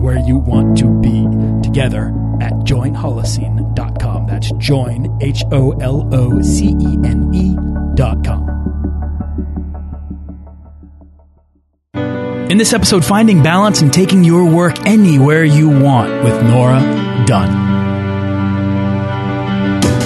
where you want to be together at joinholocene.com. That's join, H O L O C E N E.com. In this episode, finding balance and taking your work anywhere you want with Nora Dunn.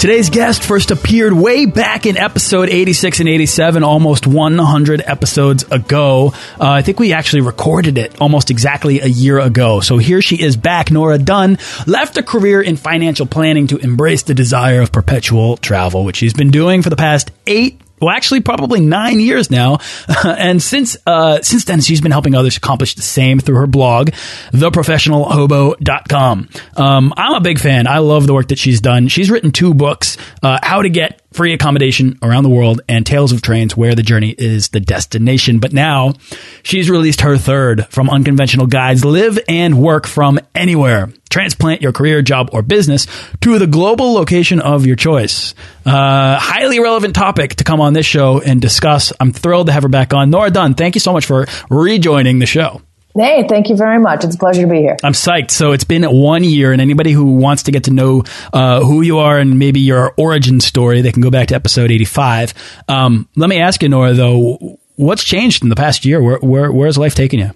Today's guest first appeared way back in episode 86 and 87, almost 100 episodes ago. Uh, I think we actually recorded it almost exactly a year ago. So here she is back. Nora Dunn left a career in financial planning to embrace the desire of perpetual travel, which she's been doing for the past eight well, actually, probably nine years now. and since uh, since then, she's been helping others accomplish the same through her blog, theprofessionalhobo.com. Um, I'm a big fan. I love the work that she's done. She's written two books, uh, How to Get Free Accommodation Around the World and Tales of Trains, Where the Journey is the Destination. But now she's released her third from Unconventional Guides, Live and Work from Anywhere transplant your career, job, or business to the global location of your choice. Uh, highly relevant topic to come on this show and discuss. I'm thrilled to have her back on. Nora Dunn, thank you so much for rejoining the show. Hey, thank you very much. It's a pleasure to be here. I'm psyched. So it's been one year, and anybody who wants to get to know uh, who you are and maybe your origin story, they can go back to episode 85. Um, let me ask you, Nora, though, what's changed in the past year? Where, where, life taken you?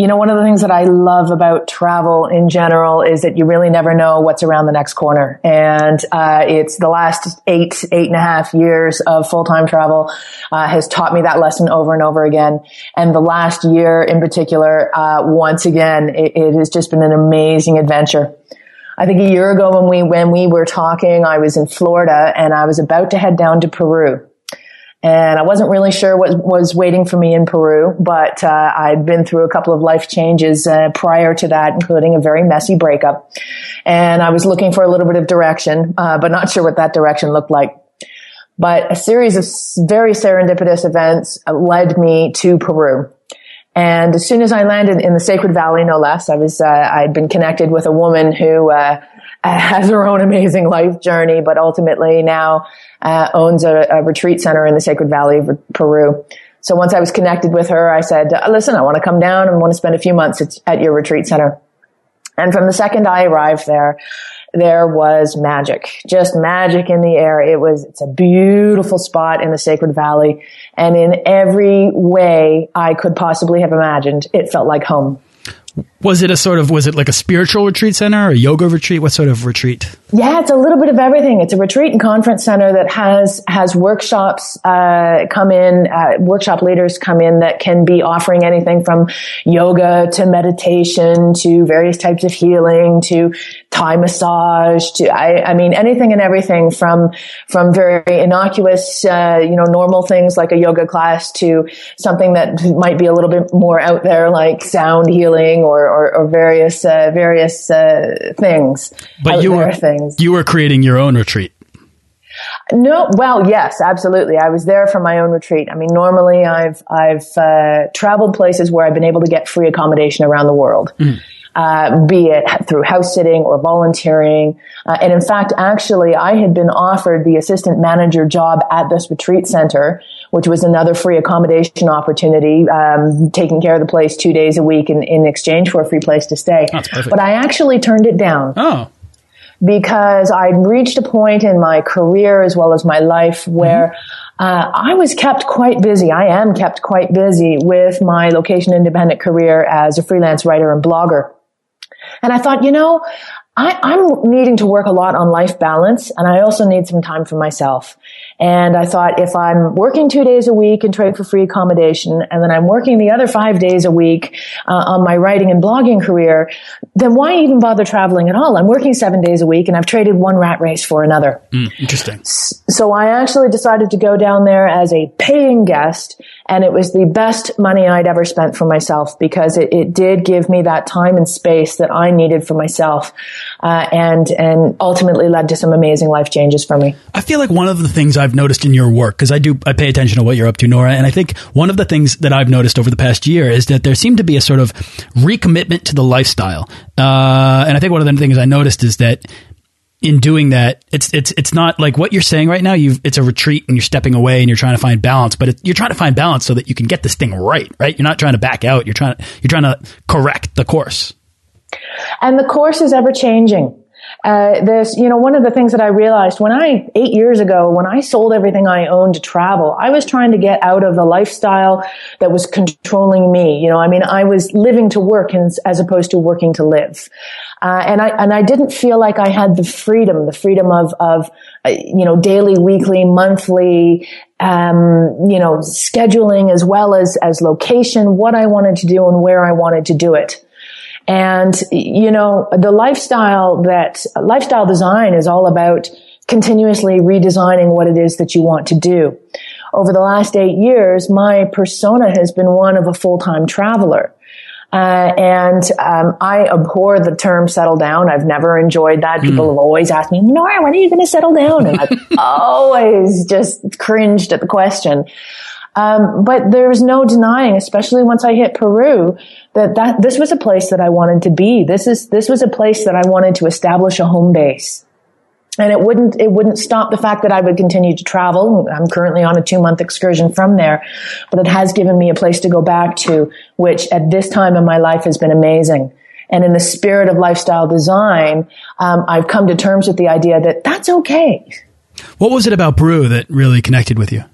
You know, one of the things that I love about travel in general is that you really never know what's around the next corner. And uh, it's the last eight, eight and a half years of full-time travel uh, has taught me that lesson over and over again. And the last year in particular, uh, once again, it, it has just been an amazing adventure. I think a year ago when we when we were talking, I was in Florida and I was about to head down to Peru and I wasn't really sure what was waiting for me in Peru, but uh, I'd been through a couple of life changes uh, prior to that, including a very messy breakup, and I was looking for a little bit of direction, uh, but not sure what that direction looked like. But a series of very serendipitous events led me to Peru. And as soon as I landed in the Sacred Valley, no less, I was, uh, I'd been connected with a woman who, uh, has her own amazing life journey, but ultimately now uh, owns a, a, retreat center in the Sacred Valley of Peru. So once I was connected with her, I said, listen, I want to come down and want to spend a few months at, at your retreat center. And from the second I arrived there, there was magic, just magic in the air. It was, it's a beautiful spot in the Sacred Valley. And in every way I could possibly have imagined, it felt like home. Was it a sort of was it like a spiritual retreat center or a yoga retreat? What sort of retreat? Yeah, it's a little bit of everything. It's a retreat and conference center that has has workshops uh, come in, uh, workshop leaders come in that can be offering anything from yoga to meditation to various types of healing to Thai massage to I, I mean anything and everything from from very innocuous uh, you know normal things like a yoga class to something that might be a little bit more out there like sound healing or or, or various uh, various uh, things. But you were things. you were creating your own retreat. No, well, yes, absolutely. I was there for my own retreat. I mean, normally I've I've uh, traveled places where I've been able to get free accommodation around the world. Mm. Uh, be it through house sitting or volunteering. Uh, and in fact, actually, I had been offered the assistant manager job at this retreat center which was another free accommodation opportunity, um, taking care of the place two days a week in, in exchange for a free place to stay. But I actually turned it down. Oh. Because I'd reached a point in my career as well as my life where mm-hmm. uh, I was kept quite busy. I am kept quite busy with my location independent career as a freelance writer and blogger. And I thought, you know, I, am needing to work a lot on life balance and I also need some time for myself. And I thought if I'm working two days a week and trade for free accommodation, and then I'm working the other five days a week uh, on my writing and blogging career, then why even bother traveling at all? I'm working seven days a week and I've traded one rat race for another. Mm, interesting. So I actually decided to go down there as a paying guest and it was the best money I'd ever spent for myself because it, it did give me that time and space that I needed for myself, uh, and and ultimately led to some amazing life changes for me. I feel like one of the things I've noticed in your work because I do I pay attention to what you're up to, Nora, and I think one of the things that I've noticed over the past year is that there seemed to be a sort of recommitment to the lifestyle, uh, and I think one of the things I noticed is that in doing that, it's it's it's not like what you're saying right now. You it's a retreat and you're stepping away and you're trying to find balance, but it, you're trying to find balance so that you can get this thing right. Right? You're not trying to back out. You're trying to you're trying to correct the course. And the course is ever changing. Uh, you know, one of the things that I realized when I, eight years ago, when I sold everything I owned to travel, I was trying to get out of the lifestyle that was controlling me. You know, I mean, I was living to work as, as opposed to working to live. Uh, and I, and I didn't feel like I had the freedom, the freedom of, of, uh, you know, daily, weekly, monthly, um, you know, scheduling as well as, as location, what I wanted to do and where I wanted to do it. And, you know, the lifestyle that, lifestyle design is all about continuously redesigning what it is that you want to do. Over the last eight years, my persona has been one of a full-time traveler. Uh, and um, I abhor the term settle down. I've never enjoyed that. People mm. have always asked me, Nora, when are you going to settle down? And I've always just cringed at the question. Um, but there's no denying, especially once I hit Peru, that, that this was a place that I wanted to be. This is this was a place that I wanted to establish a home base. And it wouldn't it wouldn't stop the fact that I would continue to travel. I'm currently on a two month excursion from there, but it has given me a place to go back to, which at this time in my life has been amazing. And in the spirit of lifestyle design, um, I've come to terms with the idea that that's okay. What was it about Peru that really connected with you?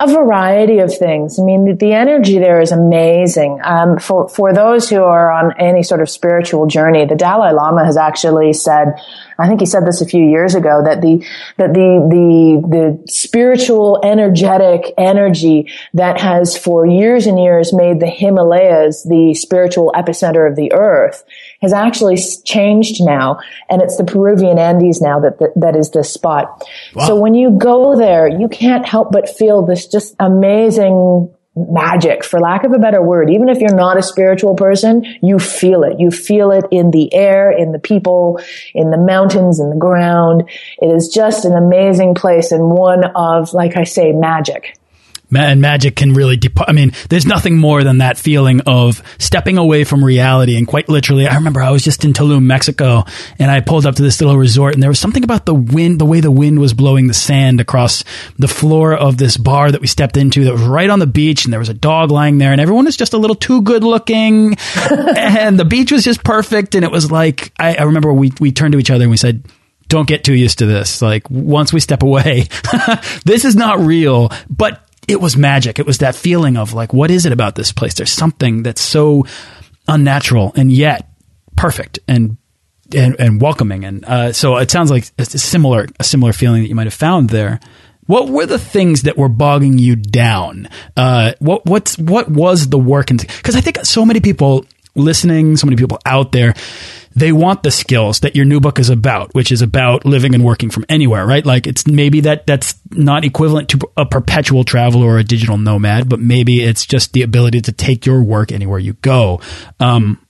A variety of things. I mean, the, energy there is amazing. Um, for for those who are on any sort of spiritual journey, the Dalai Lama has actually said, I think he said this a few years ago, that the that the the the spiritual, energetic energy that has for years and years made the Himalayas the spiritual epicenter of the earth has actually changed now, and it's the Peruvian Andes now that that, that is the spot. Wow. So when you go there, you can't help but feel this just amazing magic, for lack of a better word. Even if you're not a spiritual person, you feel it. You feel it in the air, in the people, in the mountains, in the ground. It is just an amazing place and one of, like I say, magic and magic can really depart. I mean, there's nothing more than that feeling of stepping away from reality. And quite literally, I remember I was just in Tulum, Mexico, and I pulled up to this little resort, and there was something about the wind, the way the wind was blowing the sand across the floor of this bar that we stepped into that was right on the beach, and there was a dog lying there, and everyone was just a little too good looking, and the beach was just perfect, and it was like I, I remember we we turned to each other and we said don't get too used to this. Like once we step away, this is not real, but it was magic. It was that feeling of like, what is it about this place? There's something that's so unnatural and yet perfect and and, and welcoming. And uh, so it sounds like a similar a similar feeling that you might have found there. What were the things that were bogging you down? Uh, what what's what was the work? Because I think so many people listening, so many people out there they want the skills that your new book is about, which is about living and working from anywhere, right? Like it's maybe that that's not equivalent to a perpetual traveler or a digital nomad, but maybe it's just the ability to take your work anywhere you go. Um,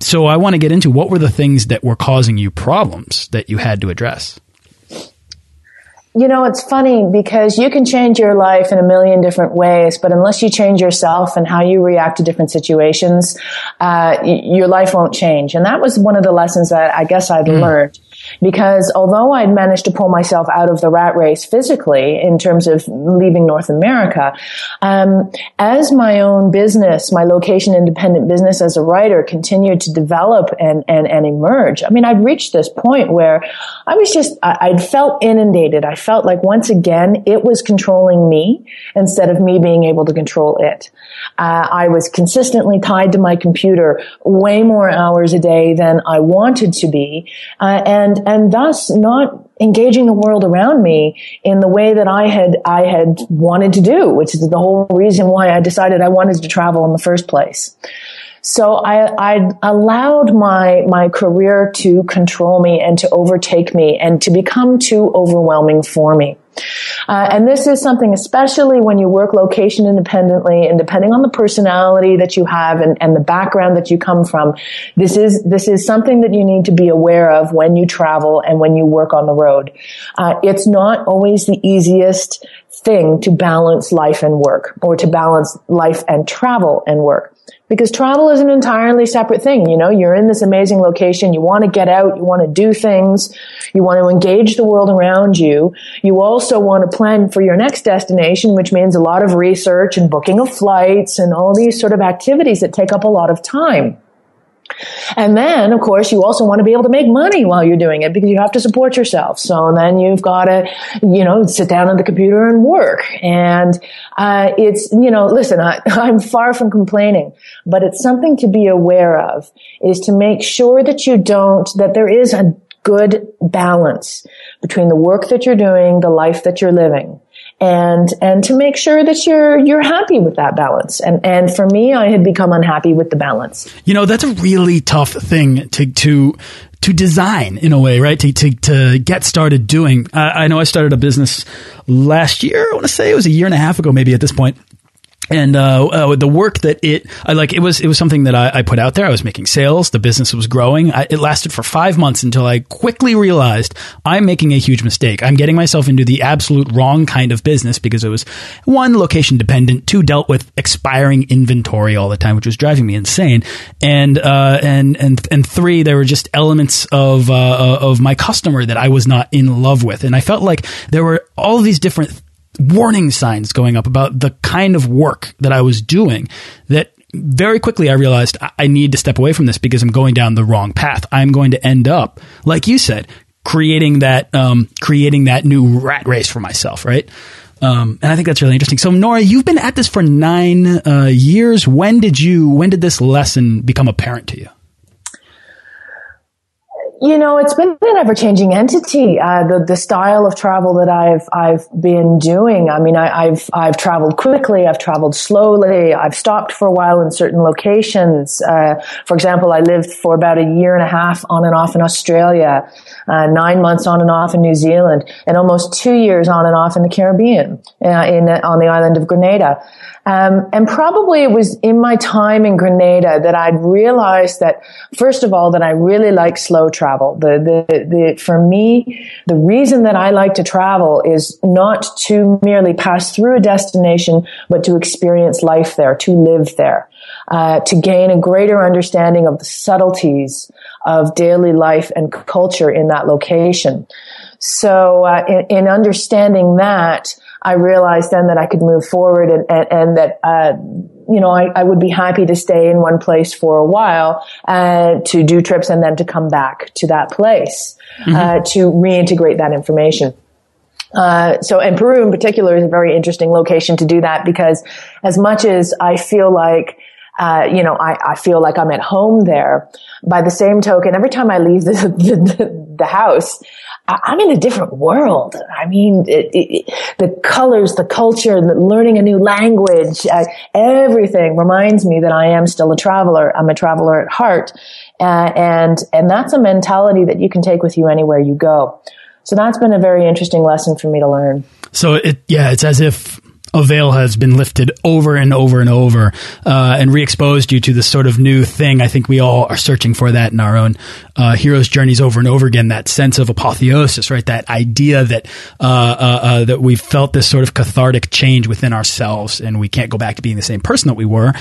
so I want to get into what were the things that were causing you problems that you had to address. You know, it's funny because you can change your life in a million different ways, but unless you change yourself and how you react to different situations, uh, your life won't change. And that was one of the lessons that I guess I'd mm. learned because although I'd managed to pull myself out of the rat race physically in terms of leaving North America, um, as my own business, my location independent business as a writer continued to develop and, and, and emerge, I mean, I'd reached this point where I was just, I, I'd felt inundated. I felt like once again, it was controlling me instead of me being able to control it. Uh, I was consistently tied to my computer way more hours a day than I wanted to be. Uh, and and thus not engaging the world around me in the way that I had I had wanted to do, which is the whole reason why I decided I wanted to travel in the first place. So I, I allowed my, my career to control me and to overtake me and to become too overwhelming for me. Uh, and this is something, especially when you work location independently and depending on the personality that you have and, and the background that you come from, this is, this is something that you need to be aware of when you travel and when you work on the road. Uh, it's not always the easiest thing to balance life and work or to balance life and travel and work because travel is an entirely separate thing. You know, you're in this amazing location. You want to get out. You want to do things. You want to engage the world around you. You also want to plan for your next destination, which means a lot of research and booking of flights and all these sort of activities that take up a lot of time. And then, of course, you also want to be able to make money while you're doing it because you have to support yourself. So then you've got to, you know, sit down at the computer and work. And, uh, it's, you know, listen, I, I'm far from complaining, but it's something to be aware of is to make sure that you don't, that there is a good balance between the work that you're doing, the life that you're living and and to make sure that you're you're happy with that balance. And and for me, I had become unhappy with the balance. You know, that's a really tough thing to to to design in a way, right? To to, to get started doing. I know I started a business last year. I want to say it was a year and a half ago, maybe at this point and uh, uh, the work that it I like it was it was something that I, I put out there. I was making sales. The business was growing. I, it lasted for five months until I quickly realized I'm making a huge mistake. I'm getting myself into the absolute wrong kind of business because it was one location dependent, two dealt with expiring inventory all the time, which was driving me insane, and uh, and and and three there were just elements of uh, of my customer that I was not in love with, and I felt like there were all these different warning signs going up about the kind of work that I was doing that very quickly I realized I need to step away from this because I'm going down the wrong path. I'm going to end up, like you said, creating that um, creating that new rat race for myself, right? Um, and I think that's really interesting. So, Nora, you've been at this for nine uh, years. When did you? When did this lesson become apparent to you? You know, it's been an ever changing entity. Uh, the the style of travel that I've I've been doing. I mean, I, have I've traveled quickly. I've traveled slowly. I've stopped for a while in certain locations. Uh, for example, I lived for about a year and a half on and off in Australia, uh, nine months on and off in New Zealand, and almost two years on and off in the Caribbean, uh, in on the island of Grenada. Um, and probably it was in my time in Grenada that I'd realized that, first of all, that I really like slow travel. The, the, the, for me, the reason that I like to travel is not to merely pass through a destination, but to experience life there, to live there, uh, to gain a greater understanding of the subtleties of daily life and culture in that location. So, uh, in, in understanding that, I realized then that I could move forward and, and, and that, uh, you know, I, I, would be happy to stay in one place for a while, uh, to do trips and then to come back to that place, mm-hmm. uh, to reintegrate that information. Uh, so, and Peru in particular is a very interesting location to do that because as much as I feel like, uh, you know, I, I, feel like I'm at home there. By the same token, every time I leave the, the, the house, I'm in a different world. I mean, it, it, the colors, the culture, the learning a new language, uh, everything reminds me that I am still a traveler. I'm a traveler at heart. Uh, and, and that's a mentality that you can take with you anywhere you go. So that's been a very interesting lesson for me to learn. So it, yeah, it's as if a veil has been lifted over and over and over uh, and re-exposed you to this sort of new thing. I think we all are searching for that in our own uh, hero's journeys over and over again. That sense of apotheosis, right? That idea that uh, uh, uh that we've felt this sort of cathartic change within ourselves, and we can't go back to being the same person that we were.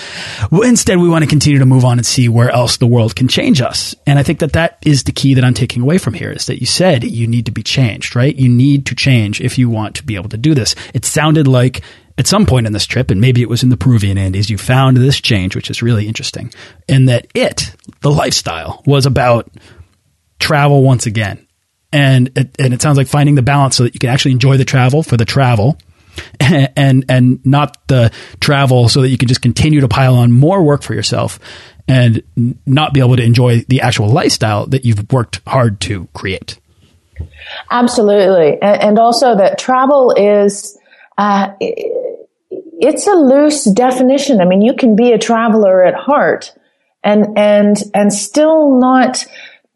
Instead, we want to continue to move on and see where else the world can change us. And I think that that is the key that I'm taking away from here is that you said you need to be changed, right? You need to change if you want to be able to do this. It sounded like at some point in this trip, and maybe it was in the Peruvian Andes, you found this change, which is really interesting, and that it, the lifestyle, was about travel once again. And it, and it sounds like finding the balance so that you can actually enjoy the travel for the travel, and, and not the travel so that you can just continue to pile on more work for yourself and not be able to enjoy the actual lifestyle that you've worked hard to create. Absolutely. And, and also that travel is, uh, it's a loose definition. I mean, you can be a traveler at heart and, and, and still not,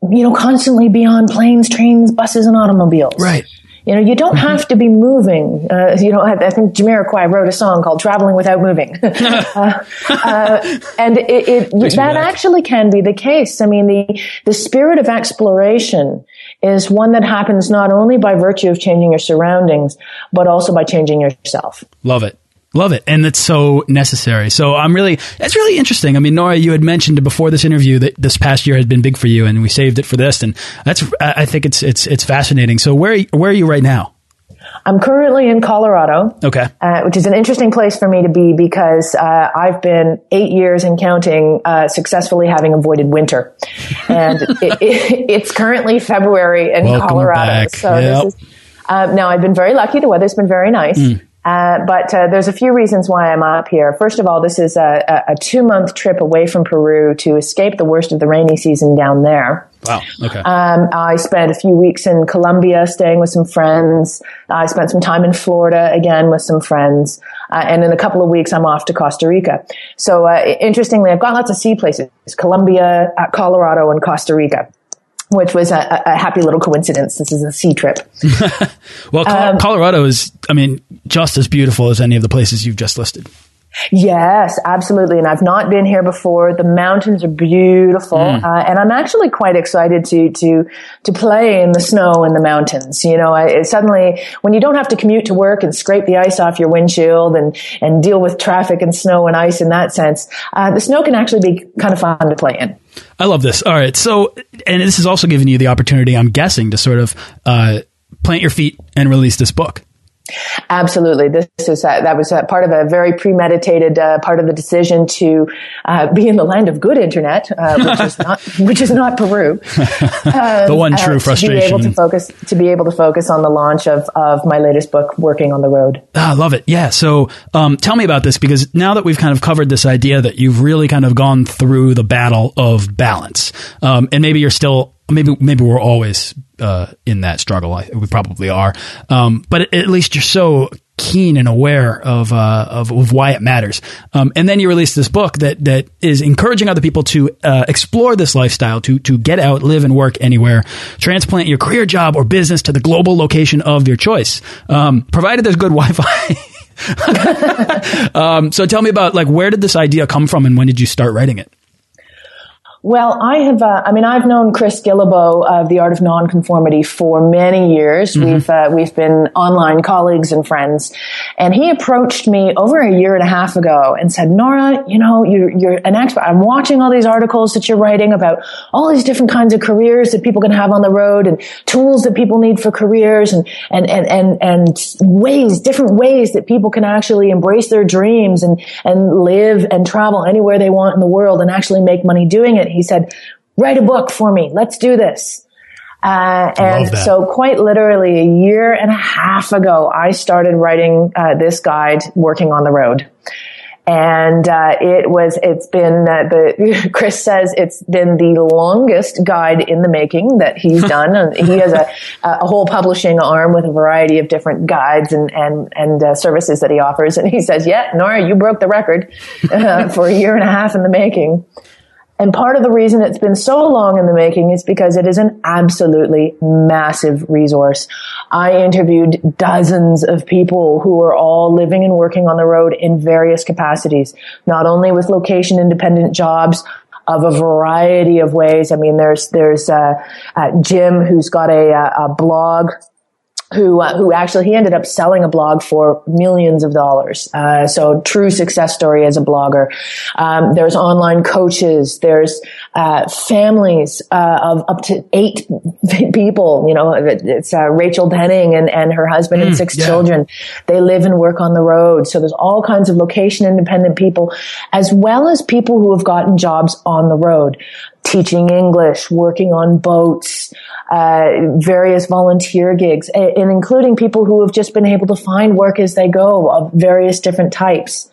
you know, constantly be on planes, trains, buses, and automobiles. Right. You know, you don't mm-hmm. have to be moving. Uh, you know, I, I, think Jamiroquai wrote a song called "Traveling Without Moving," uh, uh, and it, it that actually can be the case. I mean, the the spirit of exploration is one that happens not only by virtue of changing your surroundings, but also by changing yourself. Love it. Love it. And it's so necessary. So I'm really, it's really interesting. I mean, Nora, you had mentioned before this interview that this past year had been big for you and we saved it for this. And that's, I think it's, it's, it's fascinating. So where, where are you right now? I'm currently in Colorado. Okay. Uh, which is an interesting place for me to be because uh, I've been eight years and counting uh, successfully having avoided winter, and it, it, it's currently February in Welcome Colorado. Back. So yep. this is uh, now I've been very lucky. The weather's been very nice. Mm. Uh, but uh, there's a few reasons why I'm up here. First of all, this is a, a, two month trip away from Peru to escape the worst of the rainy season down there. Wow. Okay. Um, I spent a few weeks in Colombia staying with some friends. I spent some time in Florida again with some friends. Uh, and in a couple of weeks, I'm off to Costa Rica. So, uh, interestingly, I've got lots of C places. Colombia, uh, Colorado, and Costa Rica which was a, a, happy little coincidence. This is a C trip. well, um, Colorado is, I mean, just as beautiful as any of the places you've just listed. Yes, absolutely. And I've not been here before. The mountains are beautiful, mm. uh, and I'm actually quite excited to to to play in the snow in the mountains. You know, I, suddenly when you don't have to commute to work and scrape the ice off your windshield and and deal with traffic and snow and ice in that sense, uh, the snow can actually be kind of fun to play in. I love this. All right, so and this is also giving you the opportunity, I'm guessing, to sort of uh, plant your feet and release this book. Absolutely. This is uh, that was uh, part of a very premeditated uh, part of the decision to uh, be in the land of good internet, uh, which is not which is not Peru. the one true frustration. Uh, to be able to focus to be able to focus on the launch of of my latest book, Working on the Road. Ah, I love it. Yeah. So, um, tell me about this because now that we've kind of covered this idea that you've really kind of gone through the battle of balance, um, and maybe you're still maybe maybe we're always uh, in that struggle. I, we probably are, um, but at least you're so keen and aware of, uh, of, of why it matters. Um, and then you release this book that that is encouraging other people to uh, explore this lifestyle, to to get out, live, and work anywhere, transplant your career, job, or business to the global location of your choice, um, provided there's good Wi-Fi. um, so tell me about like where did this idea come from, and when did you start writing it? Well, I have, uh, I mean, I've known Chris Guillebeau of the Art of Nonconformity for many years. Mm-hmm. We've, uh, we've been online colleagues and friends. And he approached me over a year and a half ago and said, Nora, you know, you're, you're an expert. I'm watching all these articles that you're writing about all these different kinds of careers that people can have on the road and tools that people need for careers and, and, and, and, and ways, different ways that people can actually embrace their dreams and, and live and travel anywhere they want in the world and actually make money doing it. He said, write a book for me. Let's do this. Uh, and so quite literally a year and a half ago, I started writing uh, this guide, Working on the Road. And uh, it was, it's been, uh, the, Chris says it's been the longest guide in the making that he's done. and he has a, a whole publishing arm with a variety of different guides and, and, and uh, services that he offers. And he says, yeah, Nora, you broke the record uh, for a year and a half in the making. And part of the reason it's been so long in the making is because it is an absolutely massive resource. I interviewed dozens of people who are all living and working on the road in various capacities, not only with location independent jobs, of a variety of ways. I mean, there's there's uh, uh, Jim who's got a, a blog who uh, who actually he ended up selling a blog for millions of dollars. Uh, so true success story as a blogger. Um, there's online coaches. There's uh, families uh, of up to eight people. You know, it's uh, Rachel Denning and and her husband mm, and six yeah. children. They live and work on the road. So there's all kinds of location independent people, as well as people who have gotten jobs on the road teaching English, working on boats, uh, various volunteer gigs, and, including people who have just been able to find work as they go of various different types.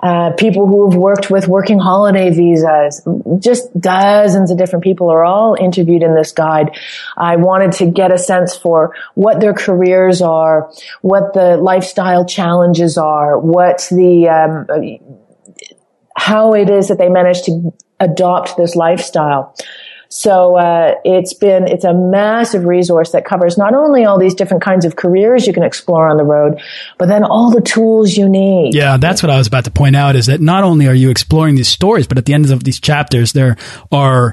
uh, people who have worked with working holiday visas, just dozens of different people are all interviewed in this guide. I wanted to get a sense for what their careers are, what the lifestyle challenges are, what the, um, how it is that they manage to adopt this lifestyle. So uh, it's been it's a massive resource that covers not only all these different kinds of careers you can explore on the road, but then all the tools you need. Yeah, that's what I was about to point out. Is that not only are you exploring these stories, but at the end of these chapters there are.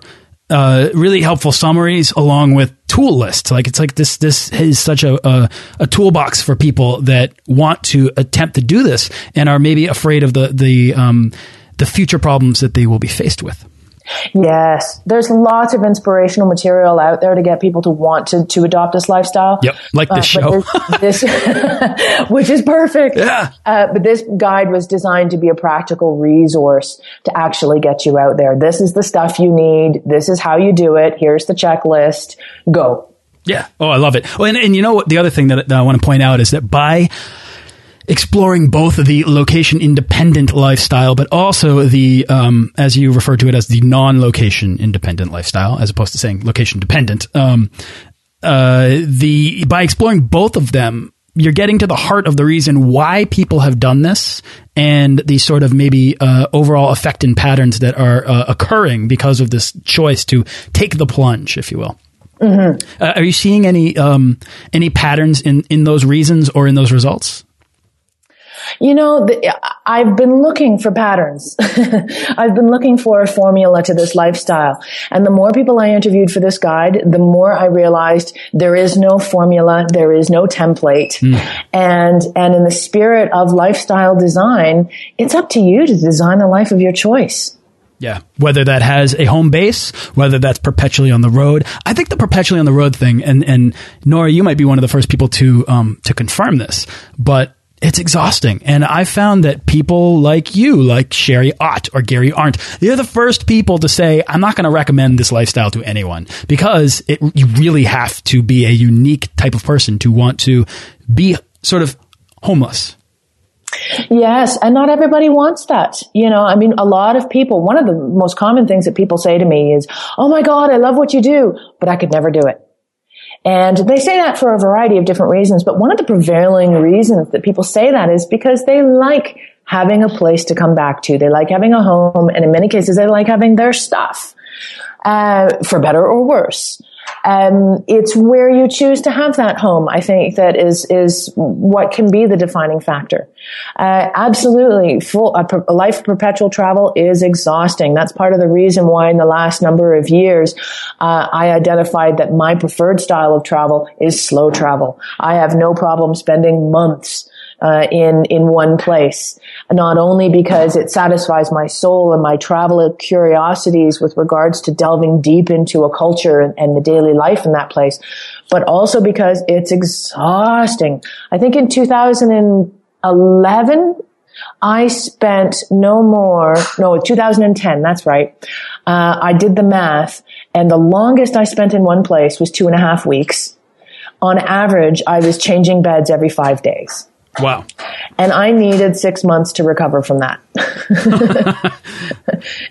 Uh, really helpful summaries along with tool lists. Like it's like this. This is such a, a, a toolbox for people that want to attempt to do this and are maybe afraid of the the um, the future problems that they will be faced with. Yes, there's lots of inspirational material out there to get people to want to, to adopt this lifestyle. Yep, like this uh, show, this, this which is perfect. Yeah, uh, but this guide was designed to be a practical resource to actually get you out there. This is the stuff you need. This is how you do it. Here's the checklist. Go. Yeah. Oh, I love it. Oh, and, and you know what? The other thing that, that I want to point out is that by exploring both the location independent lifestyle, but also the, um, as you refer to it as the non location independent lifestyle, as opposed to saying location dependent. Um, uh, the by exploring both of them, you're getting to the heart of the reason why people have done this and the sort of maybe uh, overall effect and patterns that are uh, occurring because of this choice to take the plunge, if you will. Mm -hmm. are you seeing any um, any patterns in in those reasons or in those results? You know, the, I've been looking for patterns. I've been looking for a formula to this lifestyle. And the more people I interviewed for this guide, the more I realized there is no formula, there is no template. Mm. And, and in the spirit of lifestyle design, it's up to you to design the life of your choice. Yeah. Whether that has a home base, whether that's perpetually on the road. I think the perpetually on the road thing, and, and Nora, you might be one of the first people to, um, to confirm this, but it's exhausting. And I found that people like you, like Sherry Ott or Gary Arndt, they're the first people to say, I'm not going to recommend this lifestyle to anyone because it, you really have to be a unique type of person to want to be sort of homeless. Yes, and not everybody wants that. You know, I mean, a lot of people, one of the most common things that people say to me is, Oh my God, I love what you do, but I could never do it. And they say that for a variety of different reasons, but one of the prevailing reasons that people say that is because they like having a place to come back to. They like having a home, and in many cases, they like having their stuff, uh, for better or worse. Um, it's where you choose to have that home. I think that is is what can be the defining factor. Uh, absolutely, full a, a life of perpetual travel is exhausting. That's part of the reason why, in the last number of years, uh, I identified that my preferred style of travel is slow travel. I have no problem spending months uh, in in one place. Not only because it satisfies my soul and my travel curiosities with regards to delving deep into a culture and, and the daily life in that place, but also because it's exhausting. I think in 2011. I spent no more, no, 2010, that's right. Uh, I did the math and the longest I spent in one place was two and a half weeks. On average, I was changing beds every five days. Wow. And I needed six months to recover from that.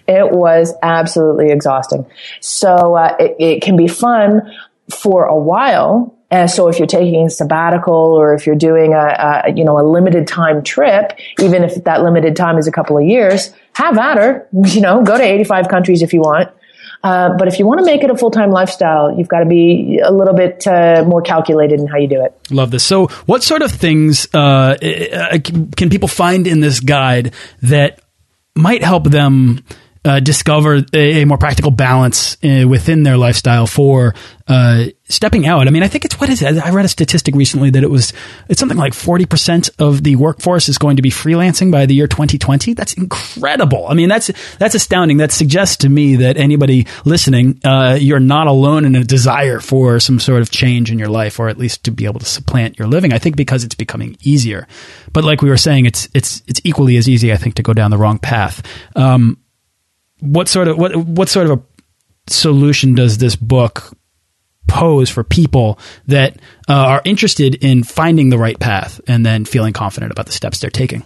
it was absolutely exhausting. So uh, it, it, can be fun for a while. And so if you're taking a sabbatical or if you're doing a, a, you know, a limited time trip, even if that limited time is a couple of years, have at her, you know, go to 85 countries if you want. Uh, but if you want to make it a full time lifestyle, you've got to be a little bit uh, more calculated in how you do it. Love this. So, what sort of things uh, can people find in this guide that might help them? Uh, discover a, a, more practical balance uh, within their lifestyle for uh, stepping out. I mean, I think it's what is it? I read a statistic recently that it was it's something like forty percent of the workforce is going to be freelancing by the year 2020. That's incredible. I mean, that's that's astounding. That suggests to me that anybody listening, uh, you're not alone in a desire for some sort of change in your life, or at least to be able to supplant your living. I think because it's becoming easier. But like we were saying, it's it's it's equally as easy, I think, to go down the wrong path. Um, what sort of what what sort of a solution does this book pose for people that uh, are interested in finding the right path and then feeling confident about the steps they're taking?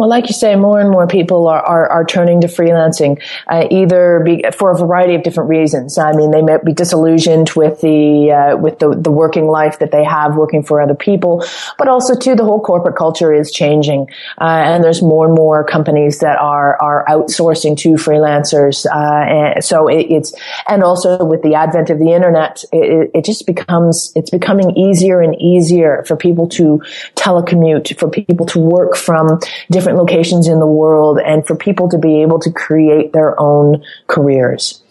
Well, like you say, more and more people are, are, are turning to freelancing, uh, either be, for a variety of different reasons. I mean, they might be disillusioned with the, uh, with the, the working life that they have working for other people, but also too, the whole corporate culture is changing. Uh, and there's more and more companies that are, are outsourcing to freelancers. Uh, and so it, it's, and also with the advent of the internet, it, it just becomes, it's becoming easier and easier for people to telecommute, for people to work from different different locations in the world and for people to be able to create their own careers.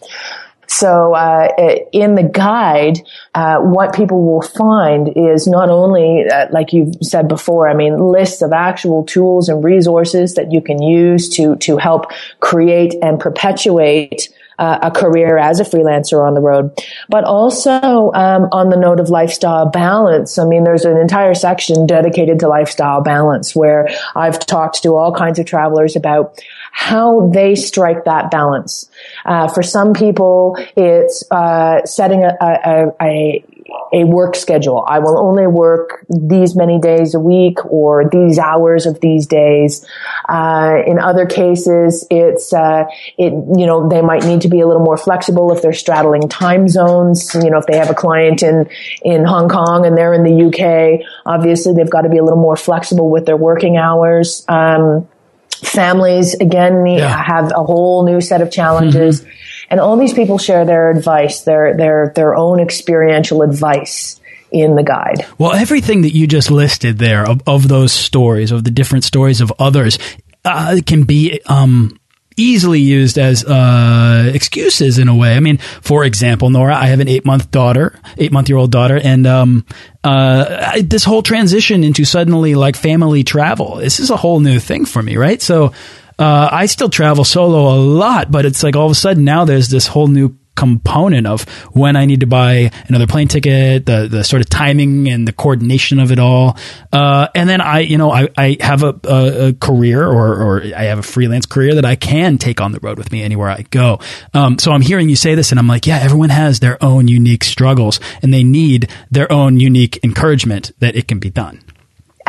So uh, in the guide, uh, what people will find is not only, uh, like you've said before, I mean, lists of actual tools and resources that you can use to to help create and perpetuate uh, a career as a freelancer on the road, but also um, on the note of lifestyle balance. I mean, there's an entire section dedicated to lifestyle balance where I've talked to all kinds of travelers about how they strike that balance. Uh, for some people, it's uh, setting a, a, a, a work schedule. I will only work these many days a week or these hours of these days. Uh, in other cases, it's uh, it you know they might need to be a little more flexible if they're straddling time zones. You know, if they have a client in in Hong Kong and they're in the UK, obviously they've got to be a little more flexible with their working hours. Um, families again yeah. have a whole new set of challenges. Mm-hmm and all these people share their advice, their, their, their own experiential advice in the guide. Well, everything that you just listed there of, of those stories, of the different stories of others, uh, can be, um, easily used as uh, excuses in a way. I mean, for example, Nora, I have an eight month daughter, eight month year old daughter, and um, uh, this whole transition into suddenly like family travel. This is a whole new thing for me, right? So uh, I still travel solo a lot, but it's like all of a sudden now there's this whole new component of when I need to buy another plane ticket, the the sort of timing and the coordination of it all. Uh, and then I, you know, I, I have a, a, a, career or, or I have a freelance career that I can take on the road with me anywhere I go. Um, so I'm hearing you say this and I'm like, yeah, everyone has their own unique struggles and they need their own unique encouragement that it can be done.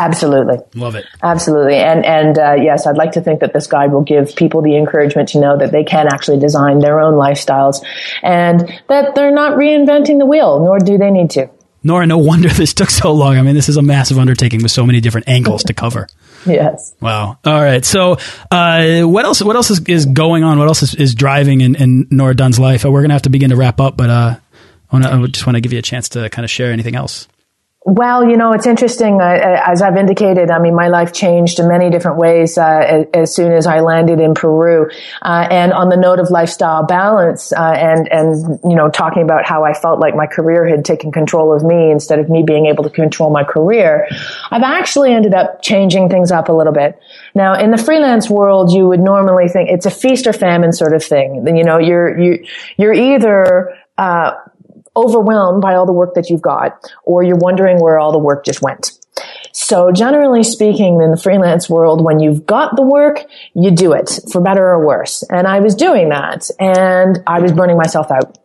Absolutely. Love it. Absolutely. And, and, uh, yes, I'd like to think that this guide will give people the encouragement to know that they can actually design their own lifestyles and that they're not reinventing the wheel, nor do they need to. Nora, no wonder this took so long. I mean, this is a massive undertaking with so many different angles to cover. yes. Wow. All right. So, uh, what else? What else is, is going on? What else is, is driving in, in Nora Dunn's life? We're gonna have to begin to wrap up, but uh, I, wanna, I just want to give you a chance to kind of share anything else. Well, you know, it's interesting. Uh, as I've indicated, I mean, my life changed in many different ways uh, as soon as I landed in Peru. Uh, and on the note of lifestyle balance, uh, and and you know, talking about how I felt like my career had taken control of me instead of me being able to control my career, I've actually ended up changing things up a little bit. Now, in the freelance world, you would normally think it's a feast or famine sort of thing. You know, you're you you're either uh, overwhelmed by all the work that you've got, or you're wondering where all the work just went. So generally speaking, in the freelance world, when you've got the work, you do it for better or worse. And I was doing that and I was burning myself out.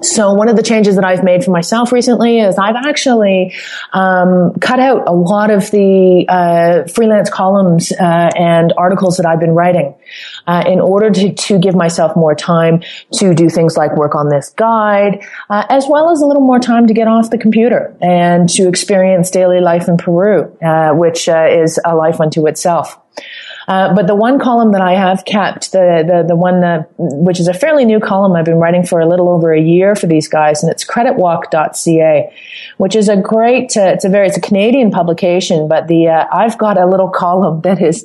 So one of the changes that I've made for myself recently is I've actually um, cut out a lot of the uh, freelance columns uh, and articles that I've been writing uh, in order to, to give myself more time to do things like work on this guide, uh, as well as a little more time to get off the computer and to experience daily life in Peru, uh, which uh, is a life unto itself. Uh, but the one column that I have kept, the, the, the one that, which is a fairly new column I've been writing for a little over a year for these guys, and it's creditwalk.ca, which is a great, uh, it's a very, it's a Canadian publication, but the, uh, I've got a little column that is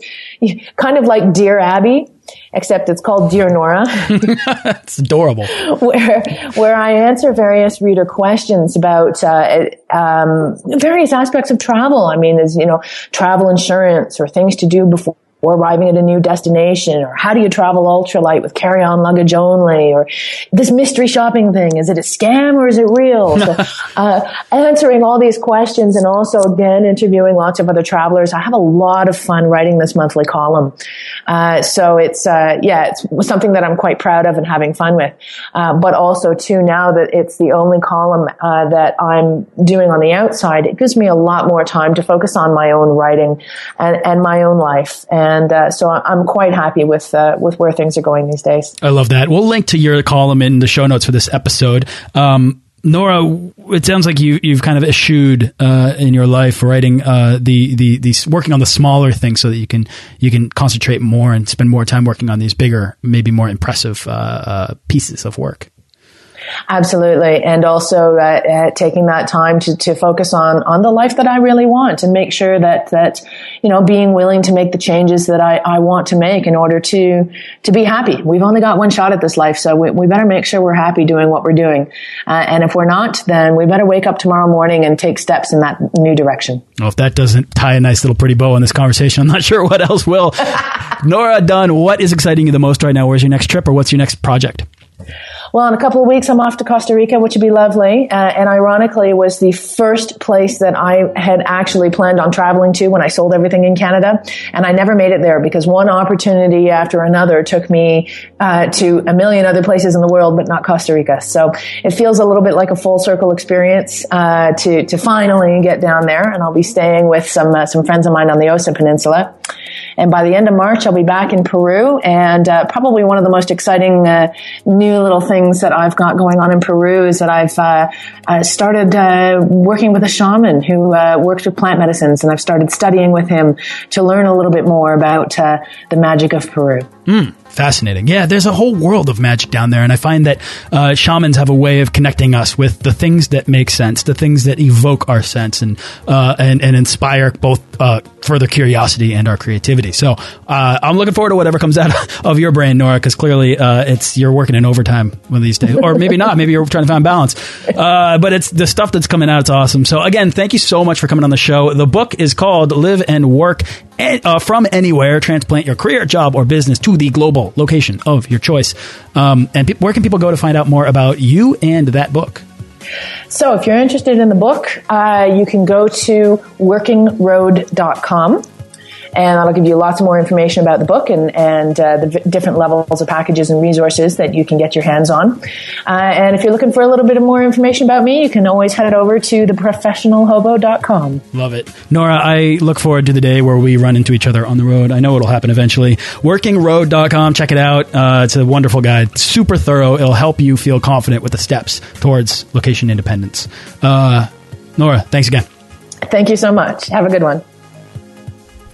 kind of like Dear Abby, except it's called Dear Nora. it's adorable. Where where I answer various reader questions about uh, um, various aspects of travel. I mean, there's you know travel insurance or things to do before or arriving at a new destination or how do you travel ultralight with carry-on luggage only or this mystery shopping thing is it a scam or is it real? So, uh, answering all these questions and also again interviewing lots of other travelers. I have a lot of fun writing this monthly column. Uh, so it's uh, yeah it's something that i'm quite proud of and having fun with. Uh, but also too now that it's the only column uh, that i'm doing on the outside it gives me a lot more time to focus on my own writing and, and my own life. And and uh, so I'm quite happy with uh, with where things are going these days. I love that. We'll link to your column in the show notes for this episode. Um, Nora, it sounds like you you've kind of eschewed uh, in your life writing uh, the the these working on the smaller things so that you can you can concentrate more and spend more time working on these bigger, maybe more impressive uh, uh pieces of work. Absolutely. And also uh, uh, taking that time to, to focus on, on the life that I really want and make sure that, that, you know, being willing to make the changes that I, I want to make in order to, to be happy. We've only got one shot at this life, so we, we better make sure we're happy doing what we're doing. Uh, and if we're not, then we better wake up tomorrow morning and take steps in that new direction. Well, if that doesn't tie a nice little pretty bow on this conversation, I'm not sure what else will. Nora Dunn, what is exciting you the most right now? Where's your next trip or what's your next project? Well, in a couple of weeks, I'm off to Costa Rica, which would be lovely. Uh, and ironically, was the first place that I had actually planned on traveling to when I sold everything in Canada. And I never made it there because one opportunity after another took me uh, to a million other places in the world, but not Costa Rica. So it feels a little bit like a full circle experience uh, to to finally get down there. And I'll be staying with some uh, some friends of mine on the Osa Peninsula. And by the end of March, I'll be back in Peru, and uh, probably one of the most exciting uh, new little things things that I've got going on in Peru is that I've uh, uh, started uh, working with a shaman who uh, works with plant medicines, and I've started studying with him to learn a little bit more about uh, the magic of Peru. Mm. Fascinating. Yeah, there's a whole world of magic down there, and I find that uh, shamans have a way of connecting us with the things that make sense, the things that evoke our sense, and uh, and, and inspire both uh, further curiosity and our creativity. So uh, I'm looking forward to whatever comes out of your brain, Nora, because clearly uh, it's you're working in overtime one of these days, or maybe not. Maybe you're trying to find balance. Uh, but it's the stuff that's coming out. It's awesome. So again, thank you so much for coming on the show. The book is called "Live and Work uh, from anywhere, transplant your career, job, or business to the global location of your choice. Um, and where can people go to find out more about you and that book? So, if you're interested in the book, uh, you can go to workingroad.com and that'll give you lots of more information about the book and, and uh, the v- different levels of packages and resources that you can get your hands on. Uh, and if you're looking for a little bit of more information about me, you can always head over to theprofessionalhobo.com. Love it. Nora, I look forward to the day where we run into each other on the road. I know it'll happen eventually. Workingroad.com, check it out. Uh, it's a wonderful guide, super thorough. It'll help you feel confident with the steps towards location independence. Uh, Nora, thanks again. Thank you so much. Have a good one.